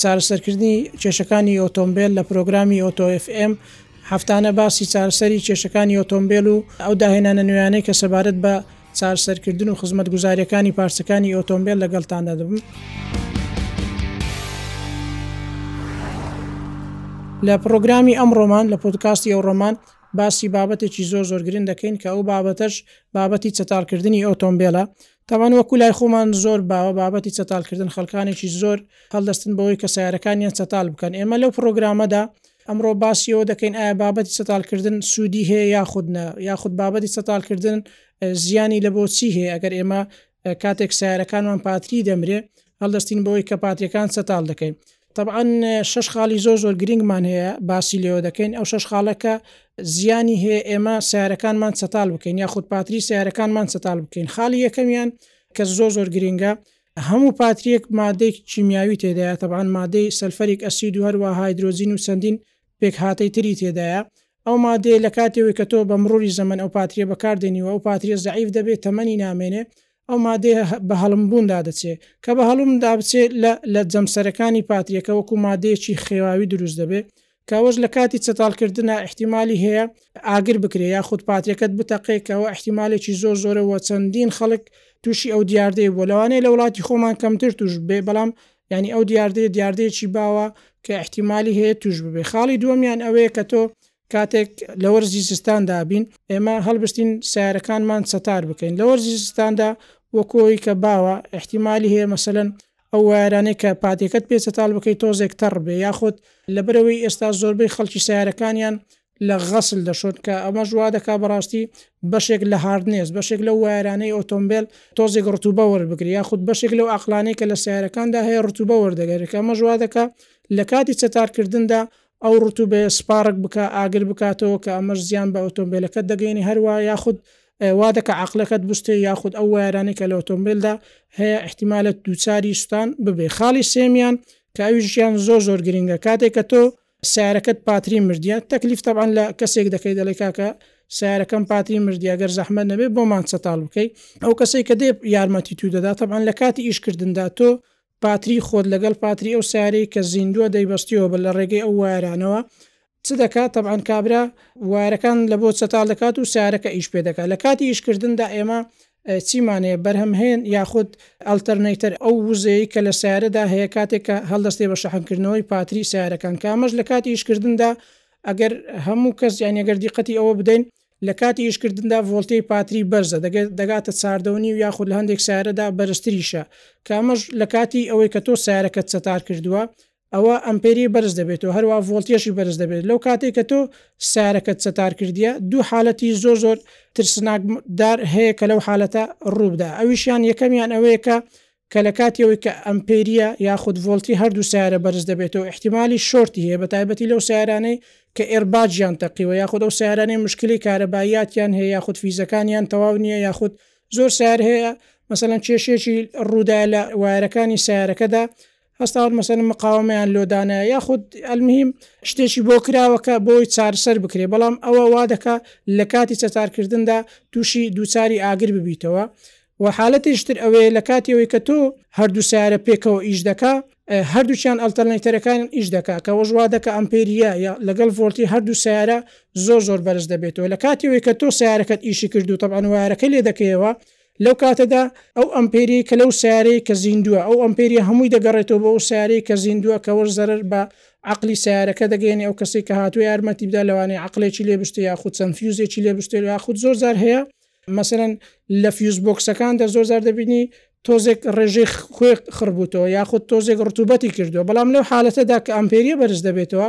چارەسەرکردنی کێشەکانی ئۆتۆمبێل لە پرۆگرامی ئۆتۆ ئێف ئێم هەفتانە باسی چارەسەری کێشەکانی ئۆتۆمبێل و ئەو داهێنانە نوێیانەی کە سەبارەت بە چارەسەرکردن و خزمەتگوزارییەکانی پارچەکانی ئۆتۆمبێل لەگەڵتاندا دەبم. لە پڕۆگرامی ئەمڕۆمان لە پۆدکاستی ئەوڕۆمان باسی بابەتێکی زۆر زۆر گرن دەکەین کە ئەو بابەتەش بابەتی چەتالکردنی ئۆتۆمبیلە تەبعەن وەکو لای خۆمان زۆر باوە بابەتی چەتال کردن خەلکانێکی زۆر هەلدەستن بەوەی کە سەیارەکانیان چەتال بکەن ئێمە لەو پرۆگرامەدا ئەمرۆ باسی ئەوە دەکەین ئایا بابەتی چەتال کردن سودی هەیە یاخود نا یاخود بابەتی چەتال کردن زیانی لە بۆ چی هەیە ئەگەر ئێمە کاتێک سەیارەکانمان پاتری دەمرێ هەلدەستین بەوەی کە پاتریەکان چەتال دەکەین تەبعەن شەش خاڵی زۆر زۆر گرینگمان هەیە باسی لێوە دەکەین ئەو شەش خاڵەکە زیانی هەیە ئێمە سیارەکانمان سەتال بکەین یا خود پاتری سیارەکانمان سەتال بکەین خاڵی یەکەمیان کە زۆر زۆر گرینگە هەموو پاتریەک مادەی کیمیاوی تێدایە تەبان مادەی سەلفەریک ئەسید و هەروە هایدرۆزین و چەندین پێکهاتەی تری تێدایە ئەو مادەیە لە کاتیەوەی کە تۆ بە مڕوری زەمەن ئەو پاتریە بەکار دێنی و ئەو پاتریە زەعیف دەبێ تەمەنی نامێنێ ئەو مادەیە بە هەڵم بوون دا دەچێ کە بە هەڵم دا بچێ لە لە جەمسەرەکانی پاتریەکە وەکوو مادەیەکی خێواوی دروست دەبێ کە ئەوەش لە کاتی چەتاڵ کردنا ئیحتیمالی هەیە ئاگر بکرێ یاخود پاتریەکەت بتەقێ کە ئەوە ئیحتیمالێکی زۆر زۆرە و چەندین خەڵک تووشی ئەو دیاردەیە بووە لەوانەیە لە وڵاتی خۆمان کەمتر تووش بێ بەڵام یانی ئەو دیاردەیە دیاردەیەکی باوە کە ئیحتیمالی هەیە تووش ببێت خاڵی دووەمیان ئەوەیە کە تۆ کاتێک لە وەرزی زستان دابین ئێمە هەڵبستین سیارەکانمان سەتار بکەین لە وەرزی زستاندا وەکۆی کە باوە ئیحتیمالی هەیە مەسەن ئەو وارانەی کە پاتێکت پێ سەتال بکەیت تۆزێک تەڕ بێ یاخود لەبەرەوەی ئێستا زۆربەی خەڵکی سیارەکانیان لە غەسل دەشۆن کە ئەمەش وا دەکات بەڕاستی بەشێک لە هاردنێس، بەشێک لەو وایەرانەی ئۆتۆمبێل تۆزێک ڕتوبە وەربگرێت، یاخود بەشێک لەو عەقلانەی کە لە سەیارەکاندا هەیە ڕتوبە وەردەگرێت کە ئەمەش وا دەکات لە کاتی چەتارکردندا ئەو ڕتوبەیە سپاڕک بکات ئاگر بکاتەوە کە ئەمەش زیان بە ئۆتۆمبێلەکەت دەگەینێت هەروا یاخود وا دەکات عەقلەکەت بوستێت یاخود ئەو وایەرانەی کە لە ئۆتۆمبێلدا هەیە ئیحتیمالە دووچاری سوتان ببێت خاڵی سێمیان کە ئەویش یان زۆر زۆر گرنگە کاتێک کە تۆ سیارەکەت پاتری مردیە تەکلیف تەبعەن لە کەسێک دەکەی دەڵێ کاکە سیارەکەم پاتری مردیە گەر زەحمەت نەبێ بۆمان چەتاڵ بکەی ئەو کەسەی کە دێ یارمەتی تو دەدا تەبعەن لە کاتی ئیشکردندا تۆ پاتری خۆت لەگەڵ پاتری ئەو سیارەی کە زیندوە دەیبەستیەوە بە لە ڕێگەی ئەو وایەرانەوە چ دەکات تەبعەن کابرا وایەرەکان لە بۆ چەتاڵ دەکات و سیارەکە ئیش پێ دەکات لە کاتی ئیشکردندا ئێمە چیمان هەیە بەرهەمهێن یاخود ئەلتەرنەیتەر ئەو وزەیەی کە لە سەیارەدا هەیە کاتێک کە هەڵدەستێ بە شەحنکردنەوەی پاتری سەیارەکان کە ئەمەش لە کاتی ئیشکردندا ئەگەر هەموو کەس یان ئەگەر دیقەتی ئەوە بدەین لە کاتی ئیشکردندا ڤۆلتەی پاتری بەرزە دەگەێت دەگاتە چاردەونی و یاخود لە هەندێک سارەدا بەرزتریشە کامەش لە کاتی ئەوەی کە تۆ سارەکەت چەتار کردووە ئەوا ئەمپێری بەرز دەبێت و هەروا ڤۆڵتێشی بەرز دەبێت لەو کاتەی کە تۆ سارەکەت سەتار کردیە دوو حالەتی زۆر زۆر ترسناک دار هەیە کە لەو حالەتە ڕووبدا ئەویشیان یەکەمیان ئەوەیە کە کە لە کاتیەوەی کە ئەمپێریە یاخود ڤۆلتی هەردوو سیارە بەرز دەبێت و احتیممالی شۆرتی هەیە بە تایبەتی لەو سیارانەی کە ئێرباجیان تەقیوە یاخود ئەو سیارانەی مشکلی کارەباییاتیان هەیە یاخود فیزەکانیان تەواو نییە یاخود زۆر سیار هەیە مەسەەن کێشێکی ڕوودا لە وارەکانی سیارەکەدا هەستاون مەسەلەن مقاوەمەیان لۆ دانایە یاخود ئەلمهیم شتێکی بۆ کراوە کە بۆی چارسەر بکرێ بەڵام ئەوە وا دەکا لە کاتی چەتارکردندا تووشی دووچاری ئاگر ببیتەوە و حالەتیشتر ئەوەیە لە کاتیەوەی کە تۆ هەردوو سیارە پێکەوە ئیش دەکا هەردووچیان ئەلتەرنەیتەرەکان ئیش دەکا کە وەش وا دەکە ئەمپێریە یا لەگەڵ ڤۆلتی هەردوو سیارە زۆر زۆر بەرز دەبێتەوە لە کاتیەوەی کە تۆ سیارەکەت ئیشی کردو تەبەن وارەکە لێ دەکەیەوە لەو کاتەدا ئەو ئەمپێریەی کە لەو سەیارەیەک کە زیندووە، ئەو ئەمپێریە هەمووی دەگەڕێتەوە بۆ ئەو سەیارەیەک کە زیندووە، کەوەش زەرەر بە عەقڵی سەیارەکە دەگەیەنێ، ئەو کەسەی کە هاتووە یارمەتی بدا لەوانەیە عەقڵێکی لێ بشتێ یاخود چەند فیوزێکی لێ بشتێ یاخود زۆر جار هەیە مەسەرەن لە فیوز بۆکسەکاندا زۆر زار دەبینی تۆزێک ڕێژەی خوێ خڕبووتەوە یاخود تۆزێک ڕتوبەتی کردووە بەڵام لەو حالەتەدا کە ئەمپێریە بەرز دەبێتەوە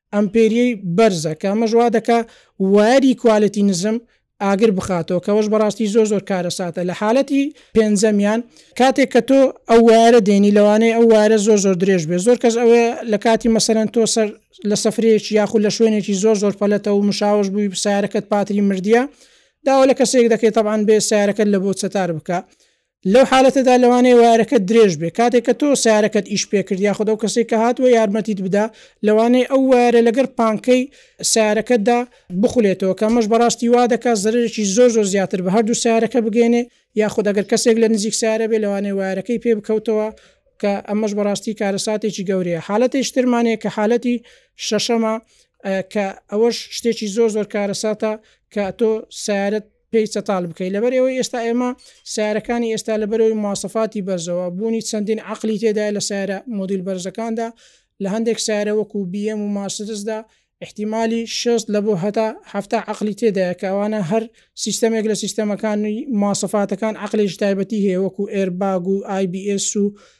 ئەمپێریەی بەرزە کە ئەمەش وا دەکا وایەری کوالێتی نزم ئاگر بخاتەوە کە ئەوەش بەڕاستی زۆر زۆر کارەساتە لە حالەتی پێنجەمیان کاتێک کە تۆ ئەو وایەرە دێنی لەوانەیە ئەو وایەرە زۆر زۆر درێژ بێ زۆر کەس ئەوێ لە کاتی مەسەرەن تۆ سەر لە سەفرەیەکی یاخود لە شوێنێکی زۆر زۆر پەلەتە و مشاوش بووی سارەکەت پاتری مردە داوە لە کەسێک دەکەی تەبان بێ سارەکەت لە بۆ چەتار بکە لەو حالەتەدا لەوانەیە وایەرەکەت درێژ بێ کاتێک کە تۆ سیارەکەت ئیش پێ کرد یاخود ئەو کەسێک کە هاتووە یارمەتیت بدا لەوانەیە ئەو وایەرە لەگەر پانکەی سیارەکەتدا بخولێتەوە کە مەش بەڕاستی وا دەکات زەرێکی زۆر زۆر زیاتر بە هەردوو سیارەکە بگەێنێ یاخود ئەگەر کەسێک لە نزیک سیارە بێ لەوانەیە وایەرەکەی پێ بکەوتەوە کە ئەمەش بەڕاستی کارەساتێکی گەورەیە حالەتی شترمانەیە کە حالەتی شەشەمە کە ئەوەش شتێکی زۆر زۆر کارەساتە کە تۆ سیارەت پێی چەتاڵ بکەی لەبەر ئەوەی ئێستا ئێمە سیارەکانی ئێستا لەبەرەوەی مواسەفاتی بەرزەوە بوونی چەندین عقلی تێدای لە سیارە مۆدیل بەرزەکاندا لە هەندێک سیارە وەکو بیێم و ماسدسدا احتیمالی شێست لە بۆ هەتا هەفتا عقلی تێدایە کە ئەوانە هەر سیستەمێک لە سیستەمەکانی مواسەفاتەکان عقلێکی تایبەتی هەیە وەکو ئێرباگ و ئای بی ئێس و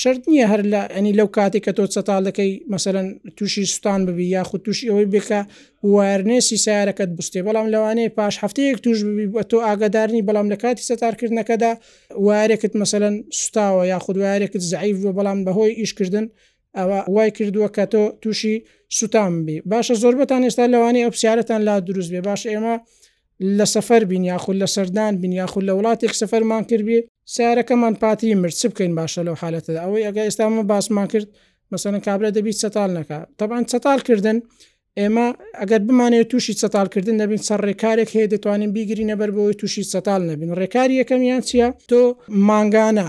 شەرت نییە هەر لە ئەنی لەو کاتێک کە تۆ چەتال دەکەی مەسەرەن تووشی سووتان ببی یاخود تووشی ئەوەی بکە وارنێسی سیارەکەت بستێ بەڵام لەوانەیە پاش هەفتەیەک توش ببی بە تۆ ئاگادارنی بەڵام لە کاتی سەتارکردنەکەدا وارێکت مەسەەن سوتاوە یاخود وارێکت زعیف بووە بەڵام بەهۆی ئیشکردن ئەوە وای کردووە کە تۆ تووشی سووتان بی باشە زۆربەتان ئێستا لەوانەیە ئەو پرسیارەتان لا دروست بێ باش ئێمە لە سەفەر بین یاخود لە سەردان بین یاخود لە وڵاتێک سەفەرمان کردبێ سەیارەکەمان پاتری مرد چ بکەین باشە لەو حالەتەدا ئەوەی ئەگە ئێستا ئەمە باسمان کرد مەسەلەن کابرا دەبیت چەتال نەکا تەبان چەتال کردن ئێمە ئەگەر بمانەوە تووشی چەتال کردن نەبین سەر ڕێکارێک هەیە دەتوانین بیگرینە بەر بەوەی تووشی چەتال نەبین ڕێکاری یەکەمیان چییە تۆ مانگانە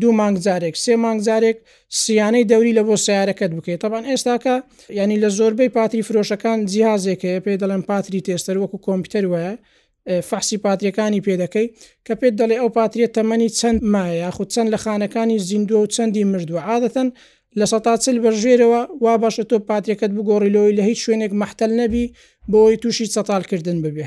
دوو مانگ جارێک سێ مانگ جارێک سیانەی دەوری لە بۆ سیارەکەت بکەیت تەبان ئێستاکە ینی لە زۆربەی پاتری فرۆشەکان جیازێک هەیە پێ دەڵێن پاتری تێستەر وەکو کۆمپیوتەر وایە فەحسی پاتریەکانی پێدەکەی کە پێت دەڵێ ئەو پاتریە تەمەنی چەند مایە یاخود چەند لە خانەکانی زیندووە و چەندی مردووە عادەتەن لە سەتاچل بەژێرەوە وا باشە تۆ پاتریەکەت بگۆڕیلەوەی لە هیچ شوێنێک محتل نەبی بۆی تووشی سەتالکردن ببێ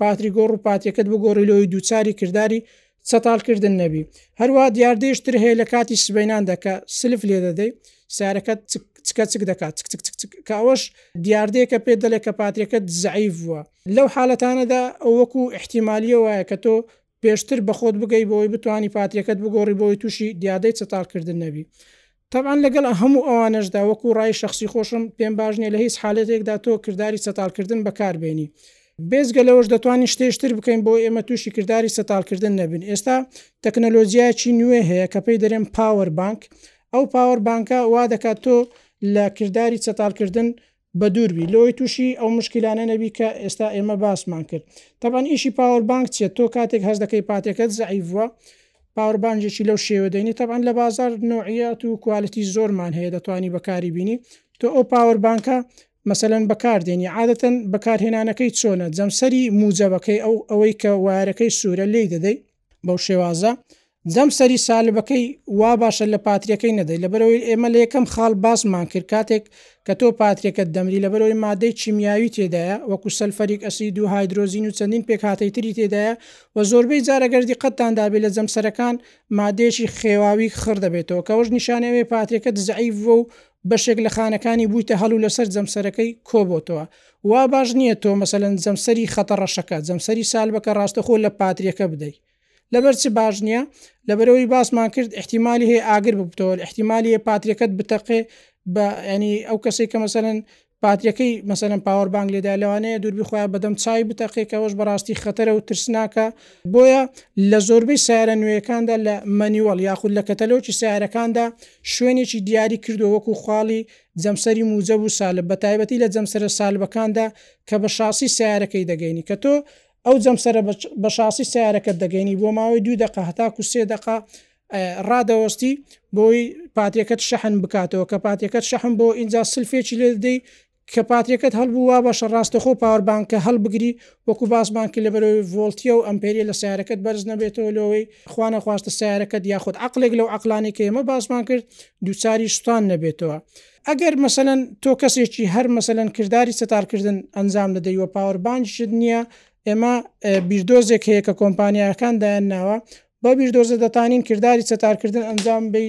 پاتری گۆڕ و پاتیەکەت بگۆڕی لۆی دووچاری کرداری چەتاڵ کردن نەبی هەروە دیاردەیش تر هەیە لە کاتی سبینان دەکە سلف لێ دەدەی سارەکەت چکە چک دەکات چک چک چک چک کە ئەوەش دیاردەیەکە پێ دەڵێ کە پاتریەکەت زعیف بووە لەو حالەتانەدا ئەو وەکو احتیمالیە وایە کە تۆ پێشتر بەخۆت بگەی بەوەی بتوانی پاتریەکەت بگۆڕی بەوەی توشی دیادەی چەتاڵ کردن نەبی تەبعەن لەگەڵ هەموو ئەوانەشدا وەکو ڕای شەخسی خۆشم پێم باش نیە لە هیچ حالەتێکدا تۆ کرداری چەتاڵ کردن بەکار بێنی بێزگە لەوەش دەتوانین شتێش تر بکەین بۆ ئێمە توشی کرداری چەتاڵ کردن نەبین ئێستا تەکنەلۆجیایەکی نوێ هەیە کە پێی دەرێن پاوەر بانک ئەو پاوەر بانکە وا دەکات تۆ لە کرداری چەتاڵ کردن بەدوور بی لەوەی توشی ئەو مشکیلانە نەبی کە ئێستا ئێمە باسمان کرد تەبعەن ئیشی پاوەر بانک چیە تۆ کاتێک هەست دەکەی پاتێکەت زەعیف بووە پاوەر بانجێکی لەو شێوە دەینی تەبعەن لە بازار نوعیات و کوالتی زۆرمان هەیە دەتوانی بەکاری بینی تۆ ئەو پاوەر بانکە مەسەەن بەکاردێنی عادەتەن بەکارهێنانەکەی چۆنە جەمسەری موجەبەکەی ئەو ئەوەی کە وارەکەی سوورە لێی دەدەی بەو شێوازە دەم سەری سالبەکەی وا باشە لە پاتریەکەی نەدەی لەبەرەوەی ئێمە لە یەکەم خاڵ باسمان کرد کاتێک کە تۆ پاتریەکە دەمری لەبەرەوەی مادەی چیمیاوی تێدایە وەکو سەلفەریک ئەسید و هایدرۆزین و چەندین پێکهاتەی تری تێدایە و زۆربەی جارەگەردی قەتتان دابێت لە جەمسەرەکان مادێکی خێواوی خڕ دەبێتەوە کەەوەش نیشانەوەی پاتریەکە دزعی و بەشێک لە خانەکانی بوویتە هەڵو لەسەر جەمسەرەکەی کۆبتەوە وا باش نیە تۆ مەسەلەن جەمسەری خەتە ڕەشەکە جەمسەری سالبەکە ڕاستەخۆ لە پاتریەکە بدەی لەبەر چ باش نیە لەبەرەوەی باسمان کرد احتیممالی هەیە ئاگر ببتەوە احتیممالی پاتریەکەت بتەقێ بە ینی ئەو کەسی کە مەسەن پاتریەکەی مەسەن پاوەەر بانگ لێدا لەوانەیە دووربی خۆیان بەدەم چای بتەقێکەوەش بەڕاستی خەتەرە و ترسناکە بۆیە لە زۆربەی سارە نوێیەکاندا لە مەنیوەڵ یاخود لە کەتەلۆکی سارەکاندا شوێنێکی دیاری کردو وەکو خاڵی جەمسەری موجەب و سالب بە تایبەتی لە جەمسەرە سالبەکاندا کە بە شاسی سەیارەکەی دەگەینی کە تۆ ئەو جەمسەرە بە شاسی سەیارەکەت دەگەینی بۆ ماوەی دوو دەقە هەتاکو سێ دەقە ڕادەوەستی بۆی پاتەکەت شەحن بکاتەوە کە پاتەکەت شەحم بۆ ئینجا سلفێکی لێدەی کە پاتەکەت هەڵبووە باشە ڕاستەخۆ پاوەربانکە هەڵبگری وەکو باسمان کرد لەبەرئەوەی ڤۆڵتیە و ئەمپێریە لە سەیارەکەت بەرز نەبێتەوە لەوەی خوا نەخواستە سەیارەکەت یاخود عەقڵێک لەو عەقڵانەی کە ئێمە باسمان کرد دووچاری سوتان نەبێتەوە ئەگەر مەسەلەن تۆ کەسێکی هەر مەسەلەن کرداری سەتارکردن ئەنجام دەدەی وە پاوەربانکیشت نییە ئێمە بیردۆزێک هەیە کە کۆمپانیاکان دایان ناوە بەو بیردۆزە دەتانین کرداری سەتارکردن ئەنجام بی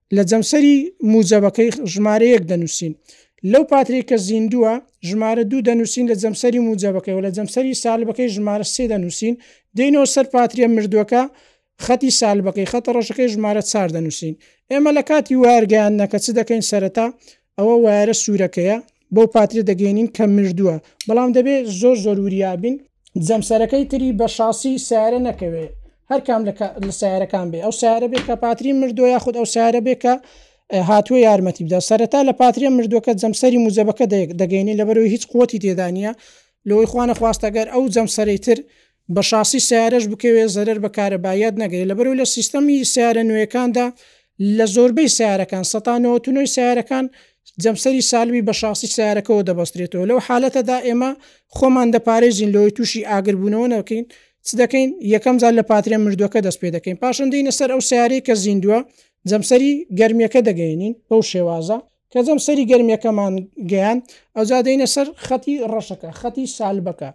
لە جەمسەری موجەبەکەی ژمارە یەک دەنووسین. لەو پاترەی کە زیندووە، ژمارە دوو دەنووسین لە جەمسەری موجەبەکەی و لە جەمسەری سالبەکەی ژمارە سێ دەنووسین، دێینەوە سەر پاترە مردووەکە، خەتی سالبەکەی، خەتە ڕەشەکەی ژمارە چار دەنووسین. ئێمە لە کاتی وایەر گەیاندنەکە چ دەکەین؟ سەرەتا ئەوە وایەرە سوورەکەیە، بەو پاترە دەگەینین کە مردووە بەڵام دەبێ زۆر زۆر وریابین جەمسەرەکەی تری بە شاسی سیارە نەکەوێ هەرکام لە سیارەکان بێ ئەو سیارە بێت کە پاتری مردووە یاخود ئەو سیارە بێ کە هاتووە یارمەتی بدا سەرەتا لە پاترێ مردووەکە جەمسەری موزەبەکە دەگەینی لەبەرەوەی هیچ قوتی تێدانە لەوەی خوانە خواستەگەر ئەو جەمسەرەی تر بە شاسی سەیارەش بکەوێت زەرەر بە کارەباییات نەگەیێت لەبەرئەوەی لە سیستەمی سەیارە نوێیەکاندا لە زۆربەی سەیارەکان سەتا نەوەت و نۆی سەیارەکان جەمسەری سالبی بە شاسی سەیارەکەوە دەبەسترێتەوە لەو حالەتەدا ئێمە خۆمان دەپارێزین لەوەی تووشی ئاگر بوونەوە نەکەین چ دەکەین یەکەم جار لە پاترێن مردووەکە دەست پێ دەکەین پاشان دێنە سەر ئەو سیارەی کە زیندووە جەمسەری گەرمیەکە دەگەێنین بەو شێوازە کە جەمسەری گەرمیەکەمان گەیان ئەوجا دەینە سەر خەتی ڕەشەکە خەتی سالبەکە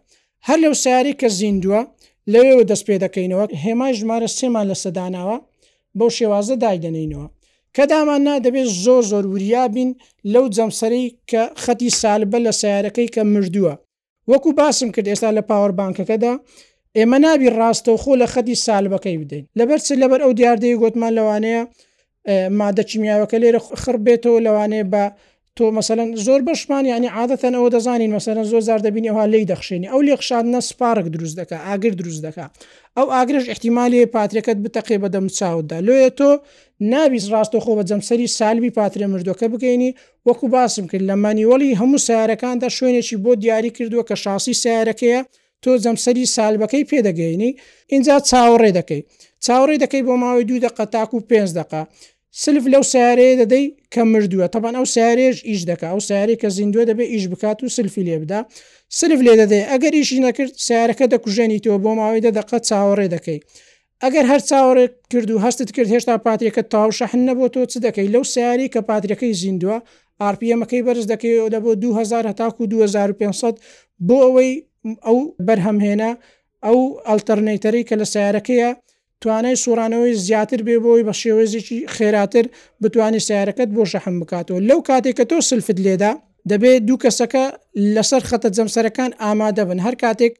هەر لەو ساری کە زیندووە لەوێوە دەست پێ دەکەینەوە هێمای ژمارە سێمان لە سەداناوە بەو شێوازە دایدەنینەوە کە دامان نا دەبێت زۆر زۆر وریابین لەو جەمسەری کە خەتی سالبە لە سیارەکەی کە مردووە وەکو باسم کرد ئێستا لە پاوەر بانکەکەدا ئێمە نابی ڕاستەوخۆ لە خەتی سالبەکەی بدەین لەبەر چ لەبەر ئەو دیاردەی گوتمان لەوانەیە مادە چیمیاوەکە لێرە خڕ بێتەوە لەوانەیە بە تۆ مەسەن زۆر بەشمان ینی عادەتەن ئەوە دەزانین مەسەن زۆر زار دەبینی ئەوها لی دەخشێنی ئەو لێخشاندنە سپارک دروست دەکە ئاگر دروست دەکە ئەو ئاگرش احتیمالی پاترەکەت بتەقێ بەدەم چاوتدا لۆیە تۆ ناویست ڕاستەخۆ بە جەمسەری سالبی پاترە مردوەکە بگەینی وەکو باسم کرد لە مانیوەڵی هەموو سەیارەکاندا شوێنێکی بۆ دیاری کردووە کە شاسی سەیارەکەیە تۆ جەمسەری سالبەکەی پێ دەگەینی ئینجا چاوەڕێ دەکەی چاوەڕێ دەکەی بۆ ماوەی دوو دەقە تاکو پێنج دەقە سلف لەو سارەیە دەدەی کە مردووە تەبان ئەو سارێژ ئیش دەکە ئەو ساری کە زیندوە دەبێ ئیش بکات و سلفی لێ بدا سلف لێ دەدەی ئەگەر ئیشی نەکرد سارەکە دەکوژێنیتەوە بۆ ماوەی دە دەقە چاوەڕێ دەکەی ئەگەر هەر چاوەڕێت کرد و هەستت کرد هێشتا پاتریەکەت تەواو شەحن نەبووە تۆ چ دەکەی لەو سیارەی کە پاتریەکەی زیندووە ئارپیەمەکەی بەرز دەکەی لە بۆ 2000 هەتاکو 2500 بۆ ئەوەی ئەو بەرهەمهێنە ئەو ئەلتەرنەیتەری کە لە سیارەکەیە توانای سوڕانەوەی زیاتر بێ بۆی بە شێوەزیی خێراتر بتانی سیارەکەت بۆ شەحم بکاتەوە لەو کاتێک کە تۆ سلفت لێدا دەبێت دوو کەسەکە لەسەر خەتە جەمسەرەکان ئامادە بن هەر کاتێک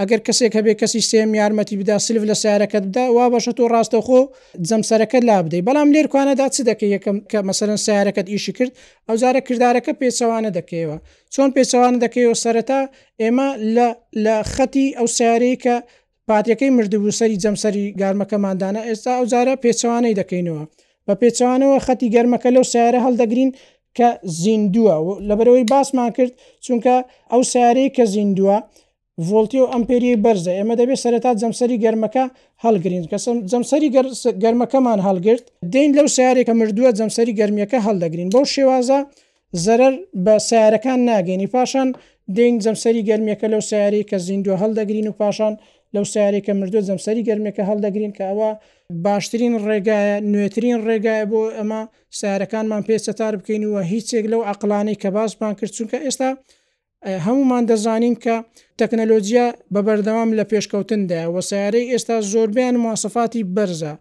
ئەگەر کەسێک هەبێ کەسی سێم یارمەتی بدا سلف لە سیارەکەت بدا وا باشە تۆ ڕاستەوخۆ جەمسەرەکەت لا بدەی بەڵام لێر کوانەدا چ دەکە یەکەم کە مەسەرەن سیارەکەت ئیشی کرد ئەو جارە کردارەکە پێچەوانە دەکەیەوە چۆن پێچەوانە دەکەیەوە سەرەتا ئێمە لە خەتی ئەو سیارەی کە پاتەکەی مردبوو سەری جەمسەری گارمەکەماندانە ئێستا ئەو جارە پێچەوانەی دەکەینەوە بە پێچەوانەوە خەتی گەرمەکە لەو سیارە هەڵدەگرین کە زیندووە لەبەرەوەی باسمان کرد چونکە ئەو سیارەی کە زیندووە ڤۆڵتی و ئەمپێریی بەرزە، ئێمە دەبێت سەرەتا جەمسەری گەرمەکە هەڵگرین، کە جەمسەری گەرمەکەمان هەڵگرت، دێین لەو سەیارەی کە مردووە جەمسەری گەرمییەکە هەڵدەگرین، بەو شێوازە زەرەر بە سەیارەکان ناگەینی، پاشان دێین جەمسەری گەرمییەکە لەو سەیارەی کە زیندووە هەڵدەگرین و پاشان لەو سەیارەی کە مردووە جەمسەری گەرمییەکە هەڵدەگرین، کە ئەوە باشترین ڕێگایە، نوێترین ڕێگایە بۆ ئەمە سەیارەکانمان پێ چەتار بکەین و هیچێک لەو عەقڵانەی کە باسمان کرد، چونکە ئێستا هەموومان دەزانین کە تەکنەلۆجیا بە بەردەوام لە پێشکەوتندایە و سەیارەی ئێستا زۆربەیان مواسەفاتی بەرزە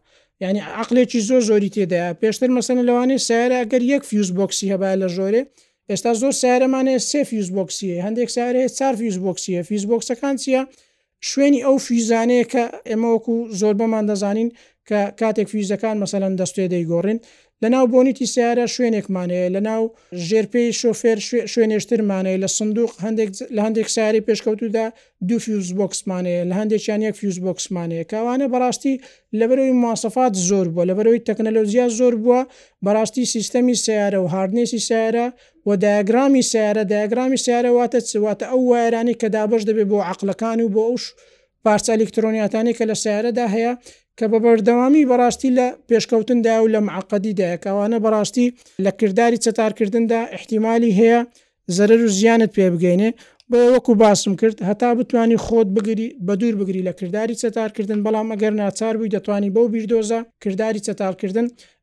یعنی عقلێکی زۆر زۆری تێدایە پێشتر مەسەن لەوانەیە سارە ئەگەر یەک فیوز بۆکسی هەبا لە ژۆرێ ئێستا زۆر سارەمانەیە سێ فیوز بۆکسیە هەندێک سارەیە چار فیوز بۆکسیە فیوز بۆکسەکان چییە؟ شوێنی ئەو فیوزانەیە کە ئێمە وەکو زۆربەمان دەزانین کە کاتێک فیوزەکان مەسەلەن دەستێ دەیگۆڕین لە ناو بۆنیتی سیارە شوێنێکمانەیە لە ناو ژێرپی شۆفێر شوێنێشترمانەیە لە سندوق هەندێک لە هەندێک سیاری پێشکەوتودا دوو فیوز بۆکسمانەیە لە هەندێکیان یەک فیوز بۆکسمانەیە کاوانە بەڕاستی لەبەرەوەی موواسەفات زۆر بووە لەبەرەوەی تەکنەلۆزییا زۆر بووە بەڕاستی سیستەمی سیارە و هاردنێسی سیارە وە دایەگرامی سەیارە، دایەگرامی سەیارە واتە چ؟ واتە ئەو وایەرانەی کە دابەش دەبێت بۆ عەقڵەکان و بۆ ئەو پارچە ئەلیکترۆنیاتانەی کە لە سەیارەدا هەیە کە بە بەردەوامی بەڕاستی لە پێشکەوتندایە و لە معەقەدیدایە کە ئەوانە بەڕاستی لە کرداری چەتارکردندا ئیحتیمالی هەیە زەرەر و زیانت پێ بگەینێ بۆیە وەکو باسم کرد هەتا بتوانی خۆت بگری بەدوور بگری لە کرداری چەتارکردن بەڵام ئەگەر ناچار بووی دەتوانی بەو بیردۆزە کرداری چەتارکردن